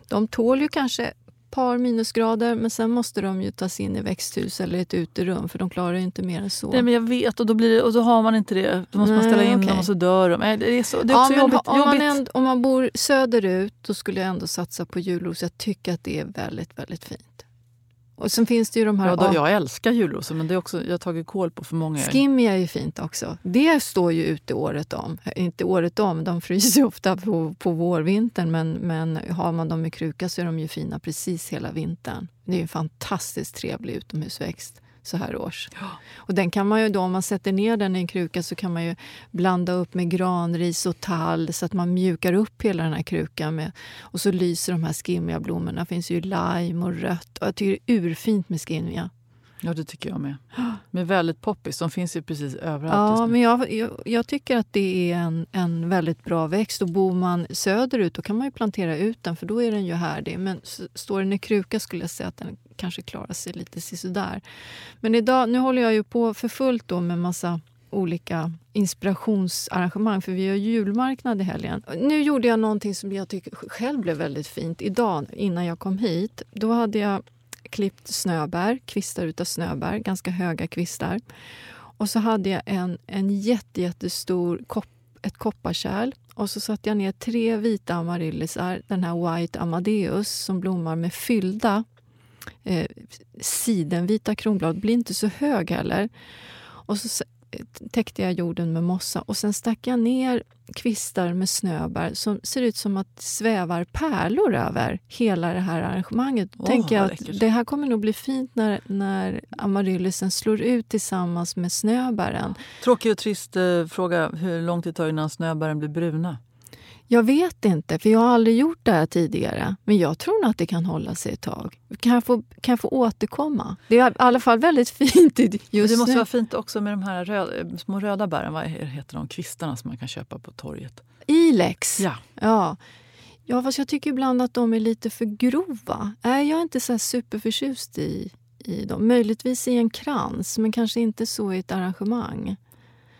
De tål ju kanske par minusgrader men sen måste de ju tas in i växthus eller ett uterum för de klarar ju inte mer än så. Nej, men jag vet och då, blir det, och då har man inte det. Då måste Nej, man ställa in okej. dem och så dör de. Det är, så, det är ja, också men jobbigt. om, man jobbigt. ändå, om man bor söderut då skulle jag ändå satsa på julrosor. Jag tycker att det är väldigt, väldigt fint. Och sen finns det ju de här... Ja, då, jag älskar julrosor men det är också, jag har tagit koll på för många. Skimmy är ju fint också. Det står ju ute året om. Inte året om, de fryser ju ofta på, på vårvintern men, men har man dem i kruka så är de ju fina precis hela vintern. Det är en fantastiskt trevlig utomhusväxt så här års. Och den kan man ju då, om man sätter ner den i en kruka så kan man ju blanda upp med granris och tall så att man mjukar upp hela den här krukan. Med, och så lyser de här skimmiga blommorna. Det finns ju lime och rött. Och jag tycker det är urfint med skimmiga. Ja, det tycker jag med. De är väldigt poppis. De finns ju precis överallt Ja, nu. men jag, jag, jag tycker att det är en, en väldigt bra växt. Och bor man söderut då kan man ju plantera ut den för då är den ju härdig. Men står den i kruka skulle jag säga att den kanske klarar sig lite sisådär. Men idag, nu håller jag ju på för fullt då med massa olika inspirationsarrangemang för vi har julmarknad i helgen. Nu gjorde jag någonting som jag tycker själv blev väldigt fint idag innan jag kom hit. Då hade jag klippt snöbär, kvistar utav snöbär, ganska höga kvistar. Och så hade jag en, en jätte, jättestor kopp, ett kopparkärl och så satte jag ner tre vita amaryllisar, den här White Amadeus som blommar med fyllda eh, sidenvita kronblad. Blir inte så hög heller. Och så täckte jag jorden med mossa och sen stack jag ner kvistar med snöbär som ser ut som att svävar pärlor över hela det här arrangemanget. Åh, tänker jag att det här kommer nog bli fint när, när amaryllisen slår ut tillsammans med snöbären. Tråkig och trist eh, fråga. Hur lång tid tar det innan snöbären blir bruna? Jag vet inte, för jag har aldrig gjort det här tidigare. Men jag tror nog att det kan hålla sig ett tag. Kan jag få, kan jag få återkomma? Det är i alla fall väldigt <laughs> fint just det måste nu. vara fint också med de här röd, eh, små röda bären. Vad heter de? Kvistarna som man kan köpa på torget. Ilex. Ja. Ja. ja, fast jag tycker ibland att de är lite för grova. Nej, jag är inte så superförtjust i, i dem. Möjligtvis i en krans, men kanske inte så i ett arrangemang.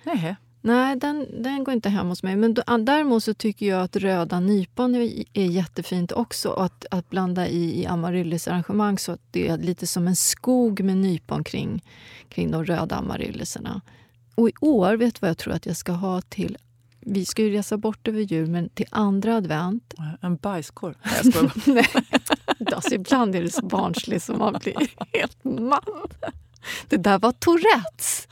Nej. Nej, den, den går inte hem hos mig. Men då, däremot så tycker jag att röda nypon är, jättefint också. Och att, att blanda i, i amaryllisarrangemang så att det är lite som en skog med nypon kring, kring de röda amaryllisarna. Och i år, vet du vad jag tror att jag ska ha till... Vi ska ju resa bort över jul, men till andra advent En bajskorv. Nej, jag. <laughs> Alltså, ibland är det så barnsligt som man blir helt man. Det där var Tourettes.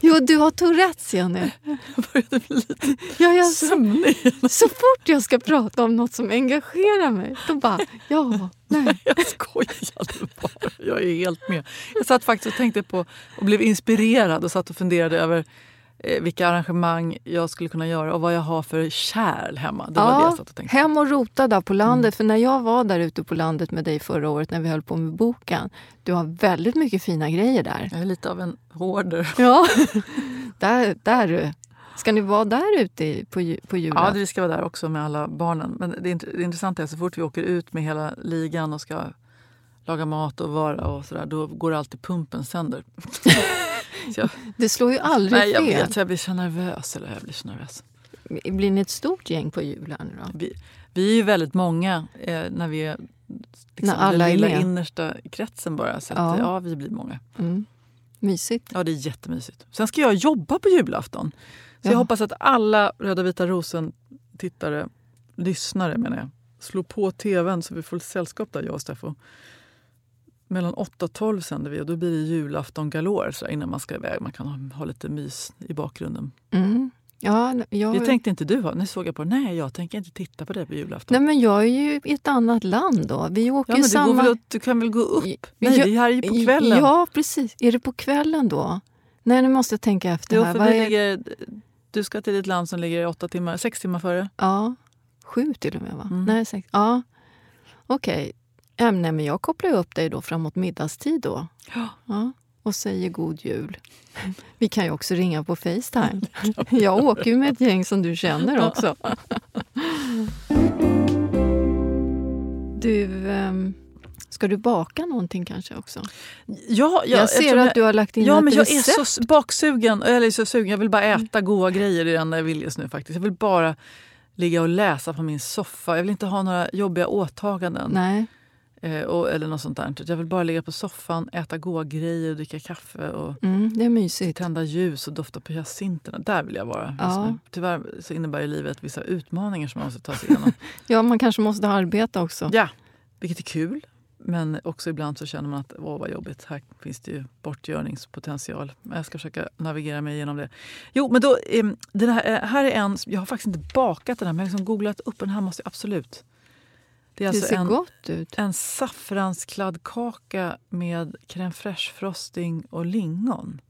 Jo, du har Tourettes, Jenny. Jag började bli lite Ja, jag, sömnig. så fort jag ska prata om något som engagerar mig, då bara ja, nej. <laughs> Jag skojade bara. Jag är helt med. Jag satt faktiskt och tänkte på och blev inspirerad och satt och funderade över vilka arrangemang jag skulle kunna göra och vad jag har för kärl hemma. Det var det jag satt och tänkte. hem och rota där på landet. För när jag var där ute på landet med dig förra året när vi höll på med boken, du har väldigt mycket fina grejer där. Jag är lite av en hoarder. <laughs> Ja, där, där du. Ska ni vara där ute på, på julen? Ja, vi ska vara där också med alla barnen. Men det, int- det intressanta är att så fort vi åker ut med hela ligan och ska laga mat och vara och sådär, då går alltid pumpen sönder. <laughs> jag, Det slår ju aldrig nej, jag fel. vet, jag blir så nervös. Eller jag blir så nervös. Blir ni ett stort gäng på julen? nu Då? Vi, vi är ju väldigt många eh, när vi är liksom, När alla den är lilla med. innersta kretsen bara. Så att, Ja. ja. vi blir många. Mm. Mysigt. Ja, det är jättemysigt. Sen ska jag jobba på julafton. Så jag Ja. hoppas att alla Röda vita rosen-tittare, lyssnare menar jag, slår på tvn så vi får sällskap där, jag och Steffo. Mellan 8 och 12 sänder vi och då blir det julafton galore så innan man ska iväg. Man kan ha, ha lite mys i bakgrunden. Mm. Ja, jag, Det tänkte inte du ha. Nu såg jag på Nej, jag tänker inte titta på det på julafton. Nej, men jag är ju i ett annat land då. Vi åker ja, men det samma... går väl, att- du kan väl gå upp? Nej, jag- det här är ju på kvällen. Ja, precis. Är det på kvällen då? Nej, nu måste jag tänka efter. Jo, här. vi är- ligger, du ska till ett land som ligger åtta timmar, sex timmar före. Ja, sju till och med va? Mm. Nej, sex. Ja. Okej, okay. äh, men jag kopplar upp dig då framåt middagstid då. Ja. ja. Och säger god jul. <laughs> Vi kan ju också ringa på Facetime. <laughs> Jag åker ju med ett gäng som du känner <laughs> också. Du, um, ska du baka någonting kanske också? Ja, jag, jag ser att du har lagt in ja, ett men Jag recept. är så baksugen. Eller så sugen. Jag vill bara äta goda grejer. Det är det enda jag vill just nu. faktiskt. Jag vill bara ligga och läsa på min soffa. Jag vill inte ha några jobbiga åtaganden. Nej. Eh, och, eller något sånt där. Jag vill bara ligga på soffan, äta goda grejer, dricka kaffe och mm, det är mysigt. tända ljus och dofta på hyacinterna. Där vill jag vara. Ja. Tyvärr så innebär ju livet vissa utmaningar som man måste ta sig igenom. <laughs> ja, man kanske måste arbeta också. Ja, vilket är kul. Men också ibland så känner man att åh vad jobbigt, här finns det ju bortgörningspotential. Men jag ska försöka navigera mig igenom det. Jo, men då, eh, den här, här är en, jag har faktiskt inte bakat den här men jag har liksom googlat upp den här måste jag absolut. Det, alltså det ser en, gott ut. En saffranskladdkaka med crème fraîche-frosting och lingon.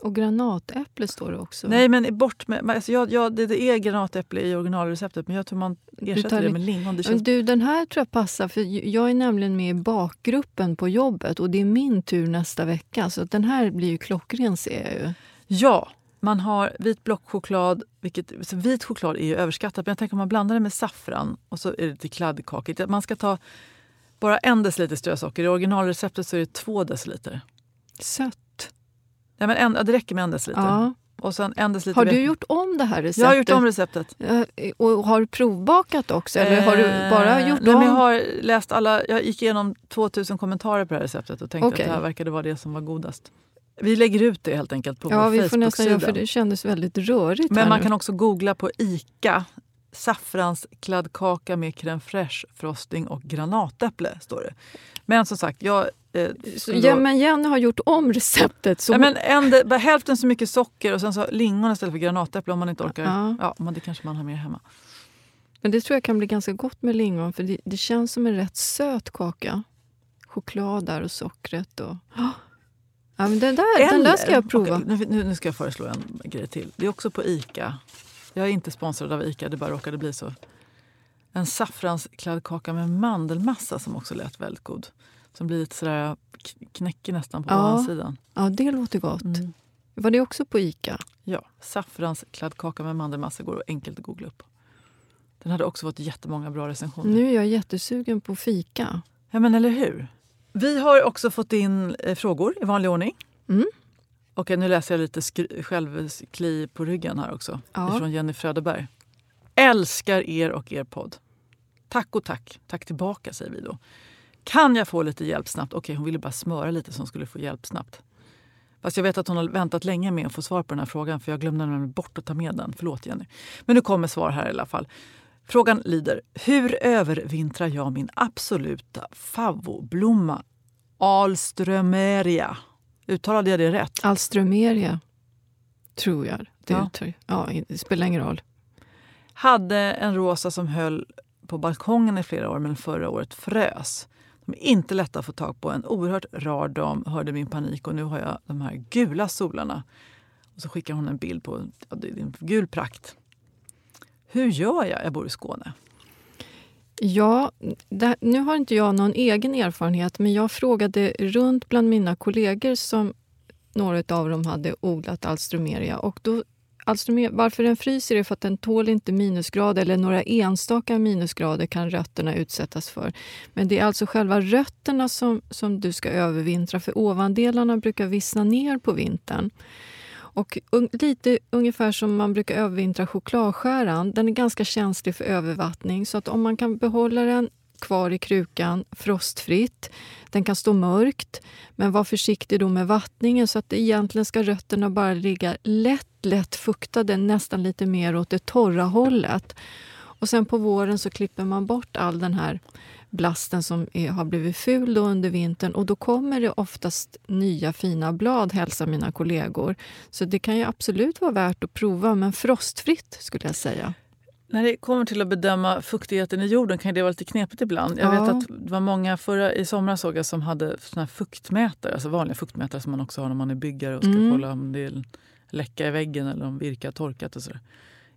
Och granatäpple står det också. Nej, men bort med... Alltså jag, jag, det, det är granatäpple i originalreceptet men jag tror man ersätter det med lingon. Det känns... Du, den här tror jag passar, för jag är nämligen med i bakgruppen på jobbet och det är min tur nästa vecka. Så den här blir ju klockren ser jag ju. Ja, man har vit blockchoklad. Vilket, vit choklad är ju överskattat men jag tänker om man blandar det med saffran och så är det till kladdkakigt. Man ska ta bara en deciliter strösocker. I originalreceptet så är det två deciliter. Sött. Ja, men en, det räcker med en deciliter. Ja. Och sen en deciliter har du gjort om det här receptet? Jag har gjort om receptet. Och har du provbakat också? Eller har du bara gjort Nej, om? jag har läst alla, jag gick igenom 2000 kommentarer på det här receptet och tänkte okay. att det här verkade vara det som var godast. Vi lägger ut det helt enkelt på ja, vår vi får nästan Facebook-sida. göra för det kändes väldigt rörigt. Men man nu. kan också googla på ICA saffranskladdkaka med crème fraîche, frosting och granatäpple. står det. Men som sagt, jag... Eh, så, ja, men Jenny har gjort om receptet. Så... Ja, men en, hälften så mycket socker och sen så lingon istället för granatäpple om man inte orkar. Ja. Ja, men det kanske man har med hemma. Men det tror jag kan bli ganska gott med lingon för det, det känns som en rätt söt kaka. Choklad där och sockret. Och... Ja, men den, där, Eller, den där ska jag prova. Okay, nu, nu ska jag föreslå en grej till. Det är också på ICA. Jag är inte sponsrad av ICA, det bara råkade bli så. En saffranskladdkaka med mandelmassa som också lät väldigt god. Som blir lite sådär knäckig nästan på ja. ovansidan. Ja, det låter gott. Mm. Var det också på ICA? Ja, saffranskladdkaka med mandelmassa går enkelt att googla upp. Den hade också fått jättemånga bra recensioner. Nu är jag jättesugen på fika. Ja, men eller hur? Vi har också fått in eh, frågor i vanlig ordning. Mm. Och nu läser jag lite självkli på ryggen här också. Ja. Från Jenny Fröderberg. Älskar er och er podd. Tack och tack. Tack tillbaka säger vi då. Kan jag få lite hjälp snabbt? Okej, hon ville bara smöra lite så hon skulle få hjälp snabbt. Fast jag vet att hon har väntat länge med att få svar på den här frågan för jag glömde nämligen bort att ta med den. Förlåt Jenny. Men nu kommer svar här i alla fall. Frågan lyder, hur övervintrar jag min absoluta favoritblomma Alströmeria? Uttalade jag det rätt? Alströmeria, tror jag. Det, Ja. ja. Ja, det spelar ingen roll. Hade en rosa som höll på balkongen i flera år men förra året frös. De är inte lätta att få tag på. En oerhört rar dam hörde min panik och nu har jag de här gula solarna. Och så skickar hon en bild på ja, det är en gul prakt. Hur gör jag? Jag bor i Skåne. Ja, det, nu har inte jag någon egen erfarenhet men jag frågade runt bland mina kollegor som några av dem hade odlat alstromeria. Och då, alstromeria, varför den fryser är för att den tål inte minusgrader eller några enstaka minusgrader kan rötterna utsättas för. Men det är alltså själva rötterna som, som du ska övervintra för ovandelarna brukar vissna ner på vintern. Och un, lite ungefär som man brukar övervintra chokladskäran. Den är ganska känslig för övervattning så att om man kan behålla den kvar i krukan frostfritt. Den kan stå mörkt, men var försiktig då med vattningen så att egentligen ska rötterna bara ligga lätt, lätt fuktade, nästan lite mer åt det torra hållet. Och sen på våren så klipper man bort all den här blasten som är, har blivit ful då under vintern och då kommer det oftast nya fina blad, hälsar mina kollegor. Så det kan ju absolut vara värt att prova, men frostfritt skulle jag säga. När det kommer till att bedöma fuktigheten i jorden kan det vara lite knepigt ibland. Jag Ja. vet att det var många förra, i somras såg jag som hade såna fuktmätare, alltså vanliga fuktmätare som man också har när man är byggare och ska Mm. kolla om det är läcka i väggen eller om virke har torkat och sådär.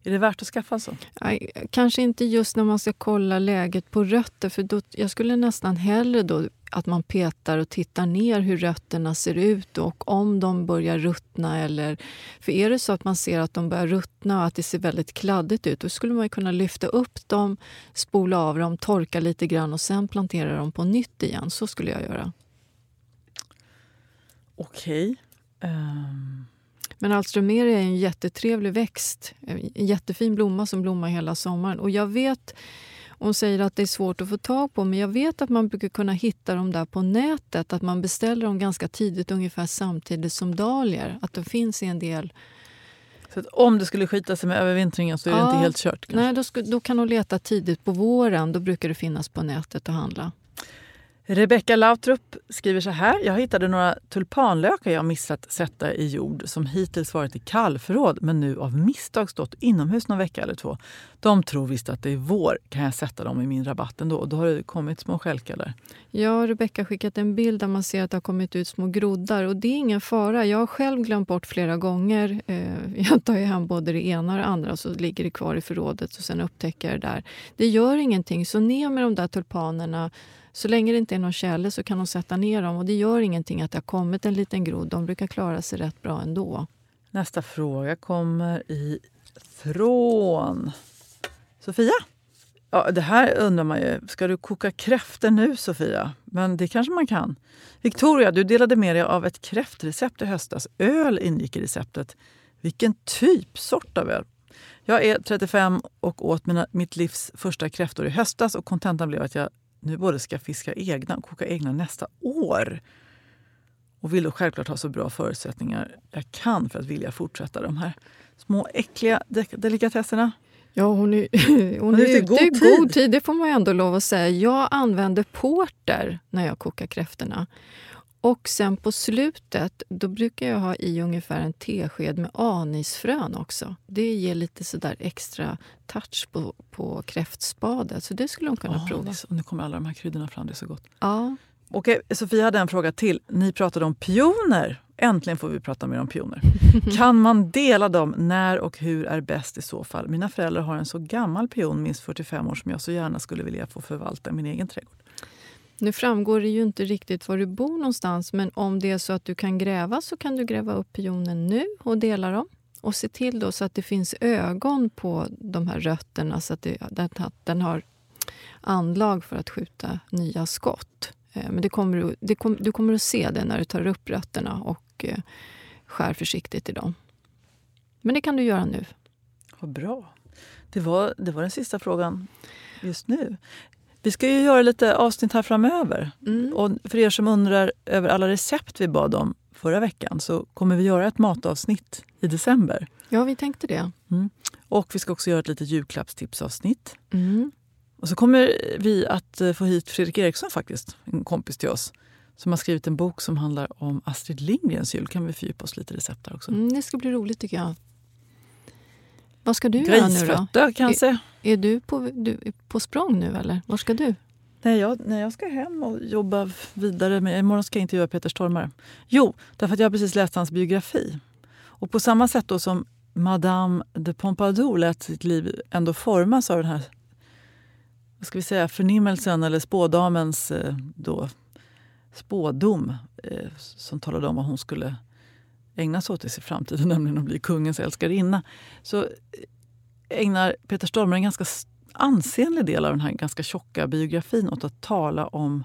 Är det värt att skaffa så? Nej, kanske inte just när man ska kolla läget på rötter. För då, Jag skulle nästan hellre då att man petar och tittar ner hur rötterna ser ut och om de börjar ruttna. Eller, för är det så att man ser att de börjar ruttna och att det ser väldigt kladdigt ut, då skulle man kunna lyfta upp dem, spola av dem, torka lite grann och sen plantera dem på nytt igen. Så skulle jag göra. Okej. Um... Men alstroemeria är en jättetrevlig växt. En jättefin blomma som blommar hela sommaren. Och jag vet, hon säger att det är svårt att få tag på, men jag vet att man brukar kunna hitta dem där på nätet. Att man beställer dem ganska tidigt, ungefär samtidigt som dahlior. Att de finns i en del så om det skulle skita sig med övervintringen så är ja, det inte helt kört? Kanske. Nej, då, då kan hon leta tidigt på våren. Då brukar det finnas på nätet att handla. Rebecka Lautrup skriver så här. Jag hittade några tulpanlökar jag missat sätta i jord som hittills varit i kallförråd men nu av misstag stått inomhus någon vecka eller två. De tror visst att det är vår. Kan jag sätta dem i min rabatt ändå? Då har det kommit små stjälkar där. Ja, Rebecka har skickat en bild där man ser att det har kommit ut små groddar. Och det är ingen fara. Jag har själv glömt bort flera gånger. Eh, <laughs> jag tar ju hem både det ena och det andra och så ligger det kvar i förrådet och sen upptäcker jag det där. Det gör ingenting. Så ner med de där tulpanerna så länge det inte är någon tjäle så kan de sätta ner dem och det gör ingenting att det har kommit en liten grodd. De brukar klara sig rätt bra ändå. Nästa fråga kommer ifrån Sofia. Ja, det här undrar man ju. Ska du koka kräftor nu, Sofia? Men det kanske man kan. Victoria, du delade med dig av ett kräftrecept i höstas. Öl ingick i receptet. Vilken typ? Sort av öl? Jag är 35 och åt mina, mitt livs första kräftor i höstas och kontentan blev att jag nu både ska fiska egna och koka egna nästa år. Och vill då självklart ha så bra förutsättningar jag kan för att vilja fortsätta de här små äckliga delikatesserna. Ja, hon är, <laughs> hon är ute i god, god tid. Det får man ändå lov att säga. Jag använder porter när jag kokar kräftorna. Och sen på slutet då brukar jag ha i ungefär en tesked med anisfrön också. Det ger lite sådär extra touch på, på kräftspadet. Så det skulle hon kunna oh, prova. Så, nu kommer alla de här kryddorna fram, det är så gott. Ja. Okej, Sofia hade en fråga till. Ni pratade om pioner. Äntligen får vi prata mer om pioner. <laughs> kan man dela dem? När och hur är bäst i så fall? Mina föräldrar har en så gammal pion, minst 45 år, som jag så gärna skulle vilja få förvalta i min egen trädgård. Nu framgår det ju inte riktigt var du bor någonstans men om det är så att du kan gräva så kan du gräva upp pionen nu och dela dem. Och se till då så att det finns ögon på de här rötterna så att, det, att den har anlag för att skjuta nya skott. Eh, men det kommer, det kom, du kommer att se det när du tar upp rötterna och eh, skär försiktigt i dem. Men det kan du göra nu. Vad bra. Det var, det var den sista frågan just nu. Vi ska ju göra lite avsnitt här framöver. Mm. Och för er som undrar över alla recept vi bad om förra veckan så kommer vi göra ett matavsnitt i december. Ja, vi tänkte det. Mm. Och vi ska också göra ett litet julklappstipsavsnitt. Mm. Och så kommer vi att eh, få hit Fredrik Eriksson, faktiskt, en kompis till oss som har skrivit en bok som handlar om Astrid Lindgrens jul. kan vi fördjupa oss lite i recept där också. Mm, det ska bli roligt tycker jag. Vad ska du göra nu då? kanske. Är, är du, på, du är på språng nu eller? Var ska du? Nej, jag, nej, jag ska hem och jobba vidare. Men imorgon ska jag intervjua Peter Stormare. Jo, därför att jag har precis läst hans biografi. Och på samma sätt då som Madame de Pompadour lät sitt liv ändå formas av den här vad ska vi säga, förnimmelsen eller spådamens eh, då, spådom eh, som talade om vad hon skulle ägna sig åt i framtiden, <laughs> nämligen att bli kungens älskarinna, så ägnar Peter Stormare en ganska ansenlig del av den här ganska tjocka biografin åt att tala om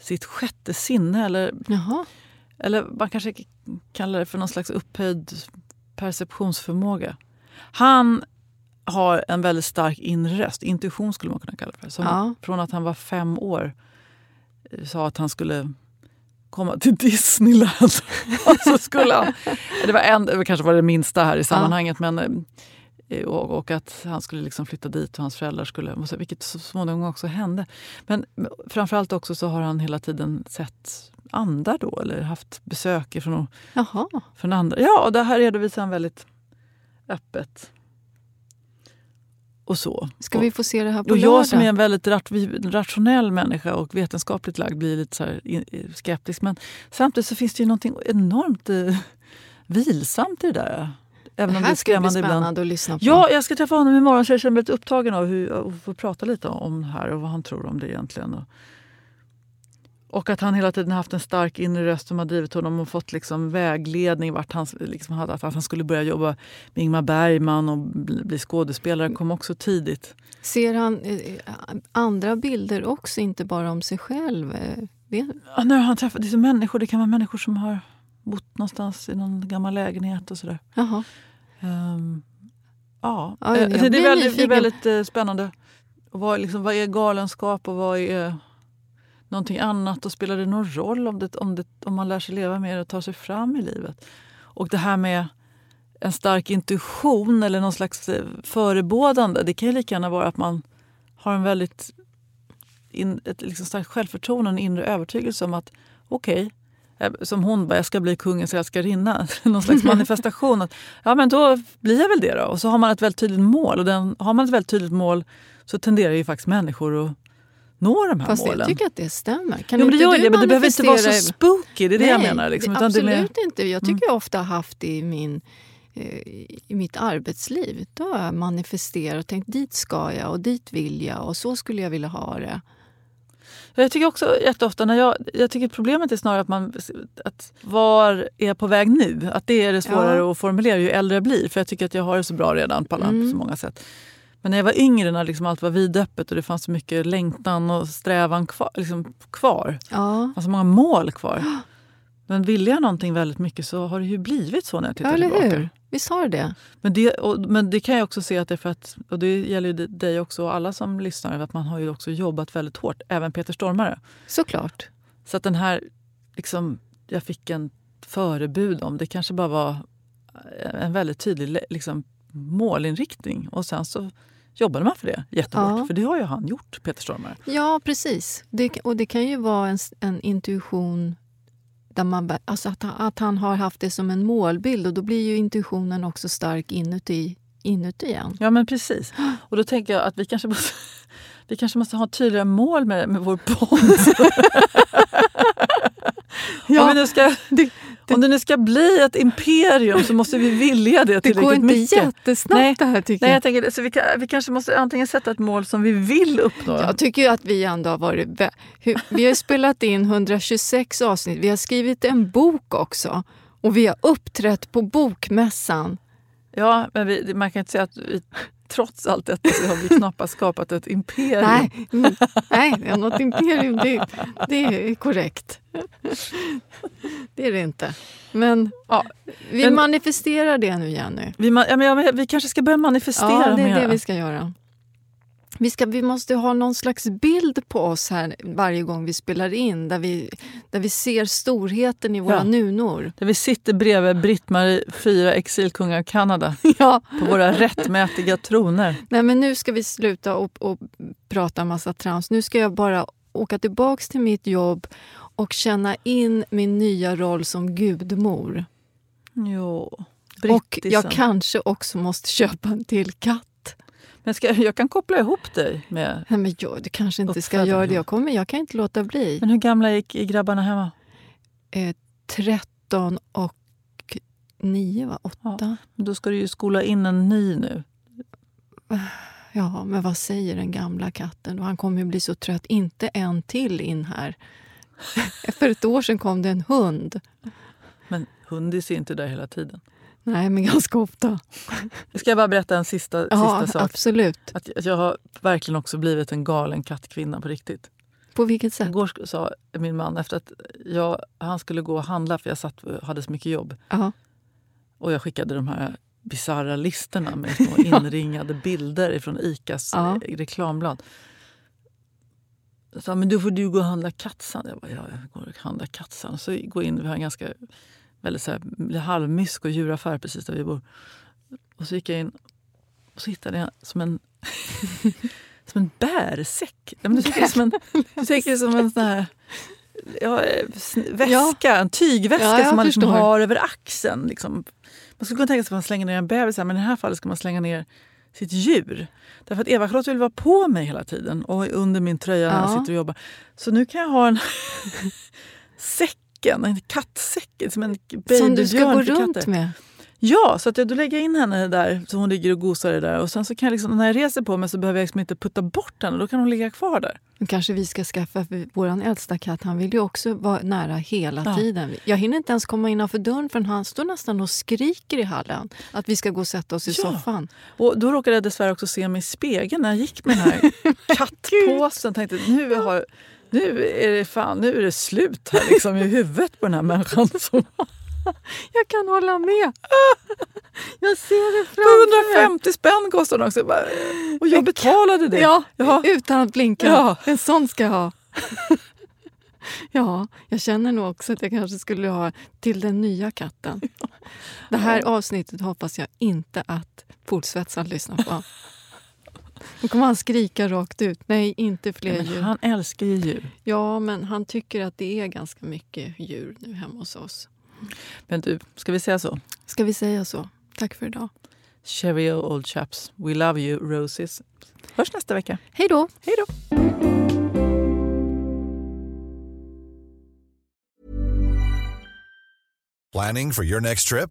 sitt sjätte sinne. Eller, Jaha. eller man kanske kallar det för någon slags upphöjd perceptionsförmåga. Han har en väldigt stark inre röst. Intuition skulle man kunna kalla det för. Som ja. Från att han var fem år eh, sa att han skulle komma till Disneyland. <laughs> så skulle han, det var en, det kanske var det minsta här i sammanhanget. Ja. men eh, och, och, att han skulle liksom flytta dit och hans föräldrar skulle... Vilket så småningom också hände. Men framförallt också så har han hela tiden sett andar då, eller haft besök från, från andra. Ja, och det här redovisar han väldigt öppet och så. Ska vi få se det här på och lördag? Jag som är en väldigt rationell människa och vetenskapligt lagd blir lite så skeptisk. Men samtidigt så finns det ju något enormt eh, vilsamt i det där. Även Det om det här är ska bli skrämmande ibland. spännande att lyssna på. Ja, jag ska träffa honom imorgon så jag känner mig lite upptagen av hur, att få prata lite om det här och vad han tror om det egentligen. Och, och att han hela tiden haft en stark inre röst som har drivit honom och fått liksom vägledning vart han liksom hade, att han skulle börja jobba med Ingmar Bergman och bli skådespelare kom också tidigt. Ser han eh, andra bilder också, inte bara om sig själv? Eh, Ja, när han träffat dessa människor, det kan vara människor som har bott någonstans i någon gammal lägenhet och sådär. Jaha. Ehm, ja, Ja, Eh, jag det, är väldigt, det är väldigt eh, spännande. Och vad, liksom, vad är galenskap och vad är någonting annat? Och spelar det någon roll om, det, om, det, om man lär sig leva med det och tar sig fram i livet? Och det här med en stark intuition eller någon slags eh, förebådande. Det kan ju lika gärna vara att man har en väldigt in, ett liksom starkt självförtroende och en inre övertygelse om att okej, okay, som hon bara, jag ska bli kungens älskarinna. <laughs> Någon slags manifestation. Att, ja, men då blir jag väl det då. Och så har man ett väldigt tydligt mål. Och den, har man ett väldigt tydligt mål så tenderar ju faktiskt människor att nå de här Fast målen. jag tycker att det stämmer. Kan jo, men det gör du det, men det behöver inte vara så spooky. Det är det jag Nej, menar. Liksom, det- absolut mer- inte. Jag tycker Mm. jag ofta har haft i, min, eh, i mitt arbetsliv. Då har jag manifesterat och tänkt dit ska jag och dit vill jag och så skulle jag vilja ha det. Jag tycker också jätteofta när jag, jag tycker problemet är snarare att man att var är jag på väg nu? Att det är det svårare Ja. att formulera ju äldre jag blir. För jag tycker att jag har det så bra redan på, alla, Mm. på så många sätt. Men när jag var yngre, när liksom allt var vidöppet och det fanns så mycket längtan och strävan kvar. Liksom kvar. Ja, Det fanns så många mål kvar. Men ville jag någonting väldigt mycket så har det ju blivit så när jag tittar eller tillbaka. hur? Visst har det? Men det, och, men det kan jag också se att det är för att, och det gäller ju dig också och alla som lyssnar, att man har ju också jobbat väldigt hårt. Även Peter Stormare. Såklart. Så att den här, liksom, jag fick en förebud om, det kanske bara var en väldigt tydlig liksom, målinriktning. Och sen så jobbade man för det jättehårt. Ja. För det har ju han gjort, Peter Stormare. Ja, precis. Det, och det kan ju vara en, en intuition där man, alltså att, han- att han har haft det som en målbild och då blir ju intuitionen också stark inuti, inuti igen. Ja men precis. Och då tänker jag att vi kanske måste, <laughs> vi kanske måste ha tydligare mål med, med vår podd. <laughs> om, vi nu ska, om det nu ska bli ett imperium så måste vi vilja det Det tillräckligt går inte mycket. jättesnabbt Nej, det här tycker Nej, jag. jag tänker, så vi, kan, vi kanske måste antingen sätta ett mål som vi vill uppnå. Jag tycker ju att vi ändå har varit... Vi har spelat in 126 avsnitt, vi har skrivit en bok också och vi har uppträtt på Bokmässan. Ja, men vi, man kan inte säga att vi trots allt detta så har vi knappast skapat ett imperium. Nej, mm, nej, något imperium, det, det är korrekt. Det är det inte. Men Ja, vi men- manifesterar det nu, Jenny. Vi, ja, men, ja, vi kanske ska börja manifestera Ja, det är mer. det vi ska göra. Vi, ska, vi måste ha någon slags bild på oss här varje gång vi spelar in där vi, där vi ser storheten i våra Ja. nunor. Där vi sitter bredvid Britt-Marie, fyra exilkungar av Kanada, <laughs> Ja. på våra rättmätiga troner. Nej, men nu ska vi sluta och, och prata massa trams. Nu ska jag bara åka tillbaks till mitt jobb och känna in min nya roll som gudmor. Jo, Och brittisen. jag kanske också måste köpa en till katt. Men ska, jag kan koppla ihop dig med... Nej, men jag, du kanske inte ska göra det. ja. Jag, kommer, jag kan inte låta bli. Men hur gamla gick är grabbarna hemma? Eh, 13 och 9, va? 8? Då ska du ju skola in en ny nu. <sighs> Ja, men vad säger den gamla katten? Han kommer ju bli så trött. Inte en till in här. <laughs> För ett år sedan kom det en hund. Men hundis är inte där hela tiden. Nej, men ganska ofta. Ska jag bara berätta en sista, Ja, sista sak? absolut. Att jag har verkligen också blivit en galen kattkvinna på riktigt. På vilket sätt? Igår sa min man efter att jag, han skulle gå och handla för jag satt, hade så mycket jobb. Ja. Och jag skickade de här bisarra listorna med <laughs> små inringade bilder från Icas Ja. eh, reklamblad. Jag sa, men då får du gå och handla kattsand. Jag bara, ja, jag går och handlar kattsand. Så går in, vi har en ganska väldigt så här, halvmysk och djuraffär precis där vi bor. Och så gick jag in och så hittade jag som en, <laughs> som en bärsäck. Ja, men du tänker som en, du tänker som en sån här ja, väska, en tygväska Ja, som man liksom har över axeln. Liksom. Man skulle kunna tänka sig att man slänger ner en bebis här, men i det här fallet ska man slänga ner sitt djur. Därför att Eva-Charlotte vill vara på mig hela tiden och under min tröja när jag Ja. sitter och jobbar. Så nu kan jag ha en <laughs> säcken, en kattsäck, som en Som du ska gå runt katter. med. Ja, så att jag, då lägger jag in henne där så hon ligger och gosar där. Och sen så kan liksom, när jag reser på mig så behöver jag liksom inte putta bort henne. Då kan hon ligga kvar där. Kanske vi ska skaffa, för vår äldsta katt han vill ju också vara nära hela Ja. tiden. Jag hinner inte ens komma innanför dörren för han står nästan och skriker i hallen att vi ska gå och sätta oss i Ja. soffan. Och då råkade jag dessvärre också se mig i spegeln när jag gick med den här <laughs> kattpåsen. Tänkte nu, har, nu är det fan nu är det slut här liksom, i huvudet på den här människan. Som, Jag kan hålla med! Jag ser det framför mig. 150 spänn kostar den också. Och jag betalade det. Ja, Ja. utan att blinka. Ja. En sån ska jag ha. <laughs> ja, jag känner nog också att jag kanske skulle ha till den nya katten. Det här avsnittet hoppas jag inte att Polsvetsaren lyssnar på. Då kommer han skrika rakt ut. Nej, inte fler Men djur. han älskar ju djur. Ja, men han tycker att det är ganska mycket djur nu hemma hos oss. Men du, ska vi säga så? Ska vi säga så? Tack för idag. Cheerio old chaps. We love you roses. Hörs nästa vecka. Hej då! Hej då! Planning for your next trip?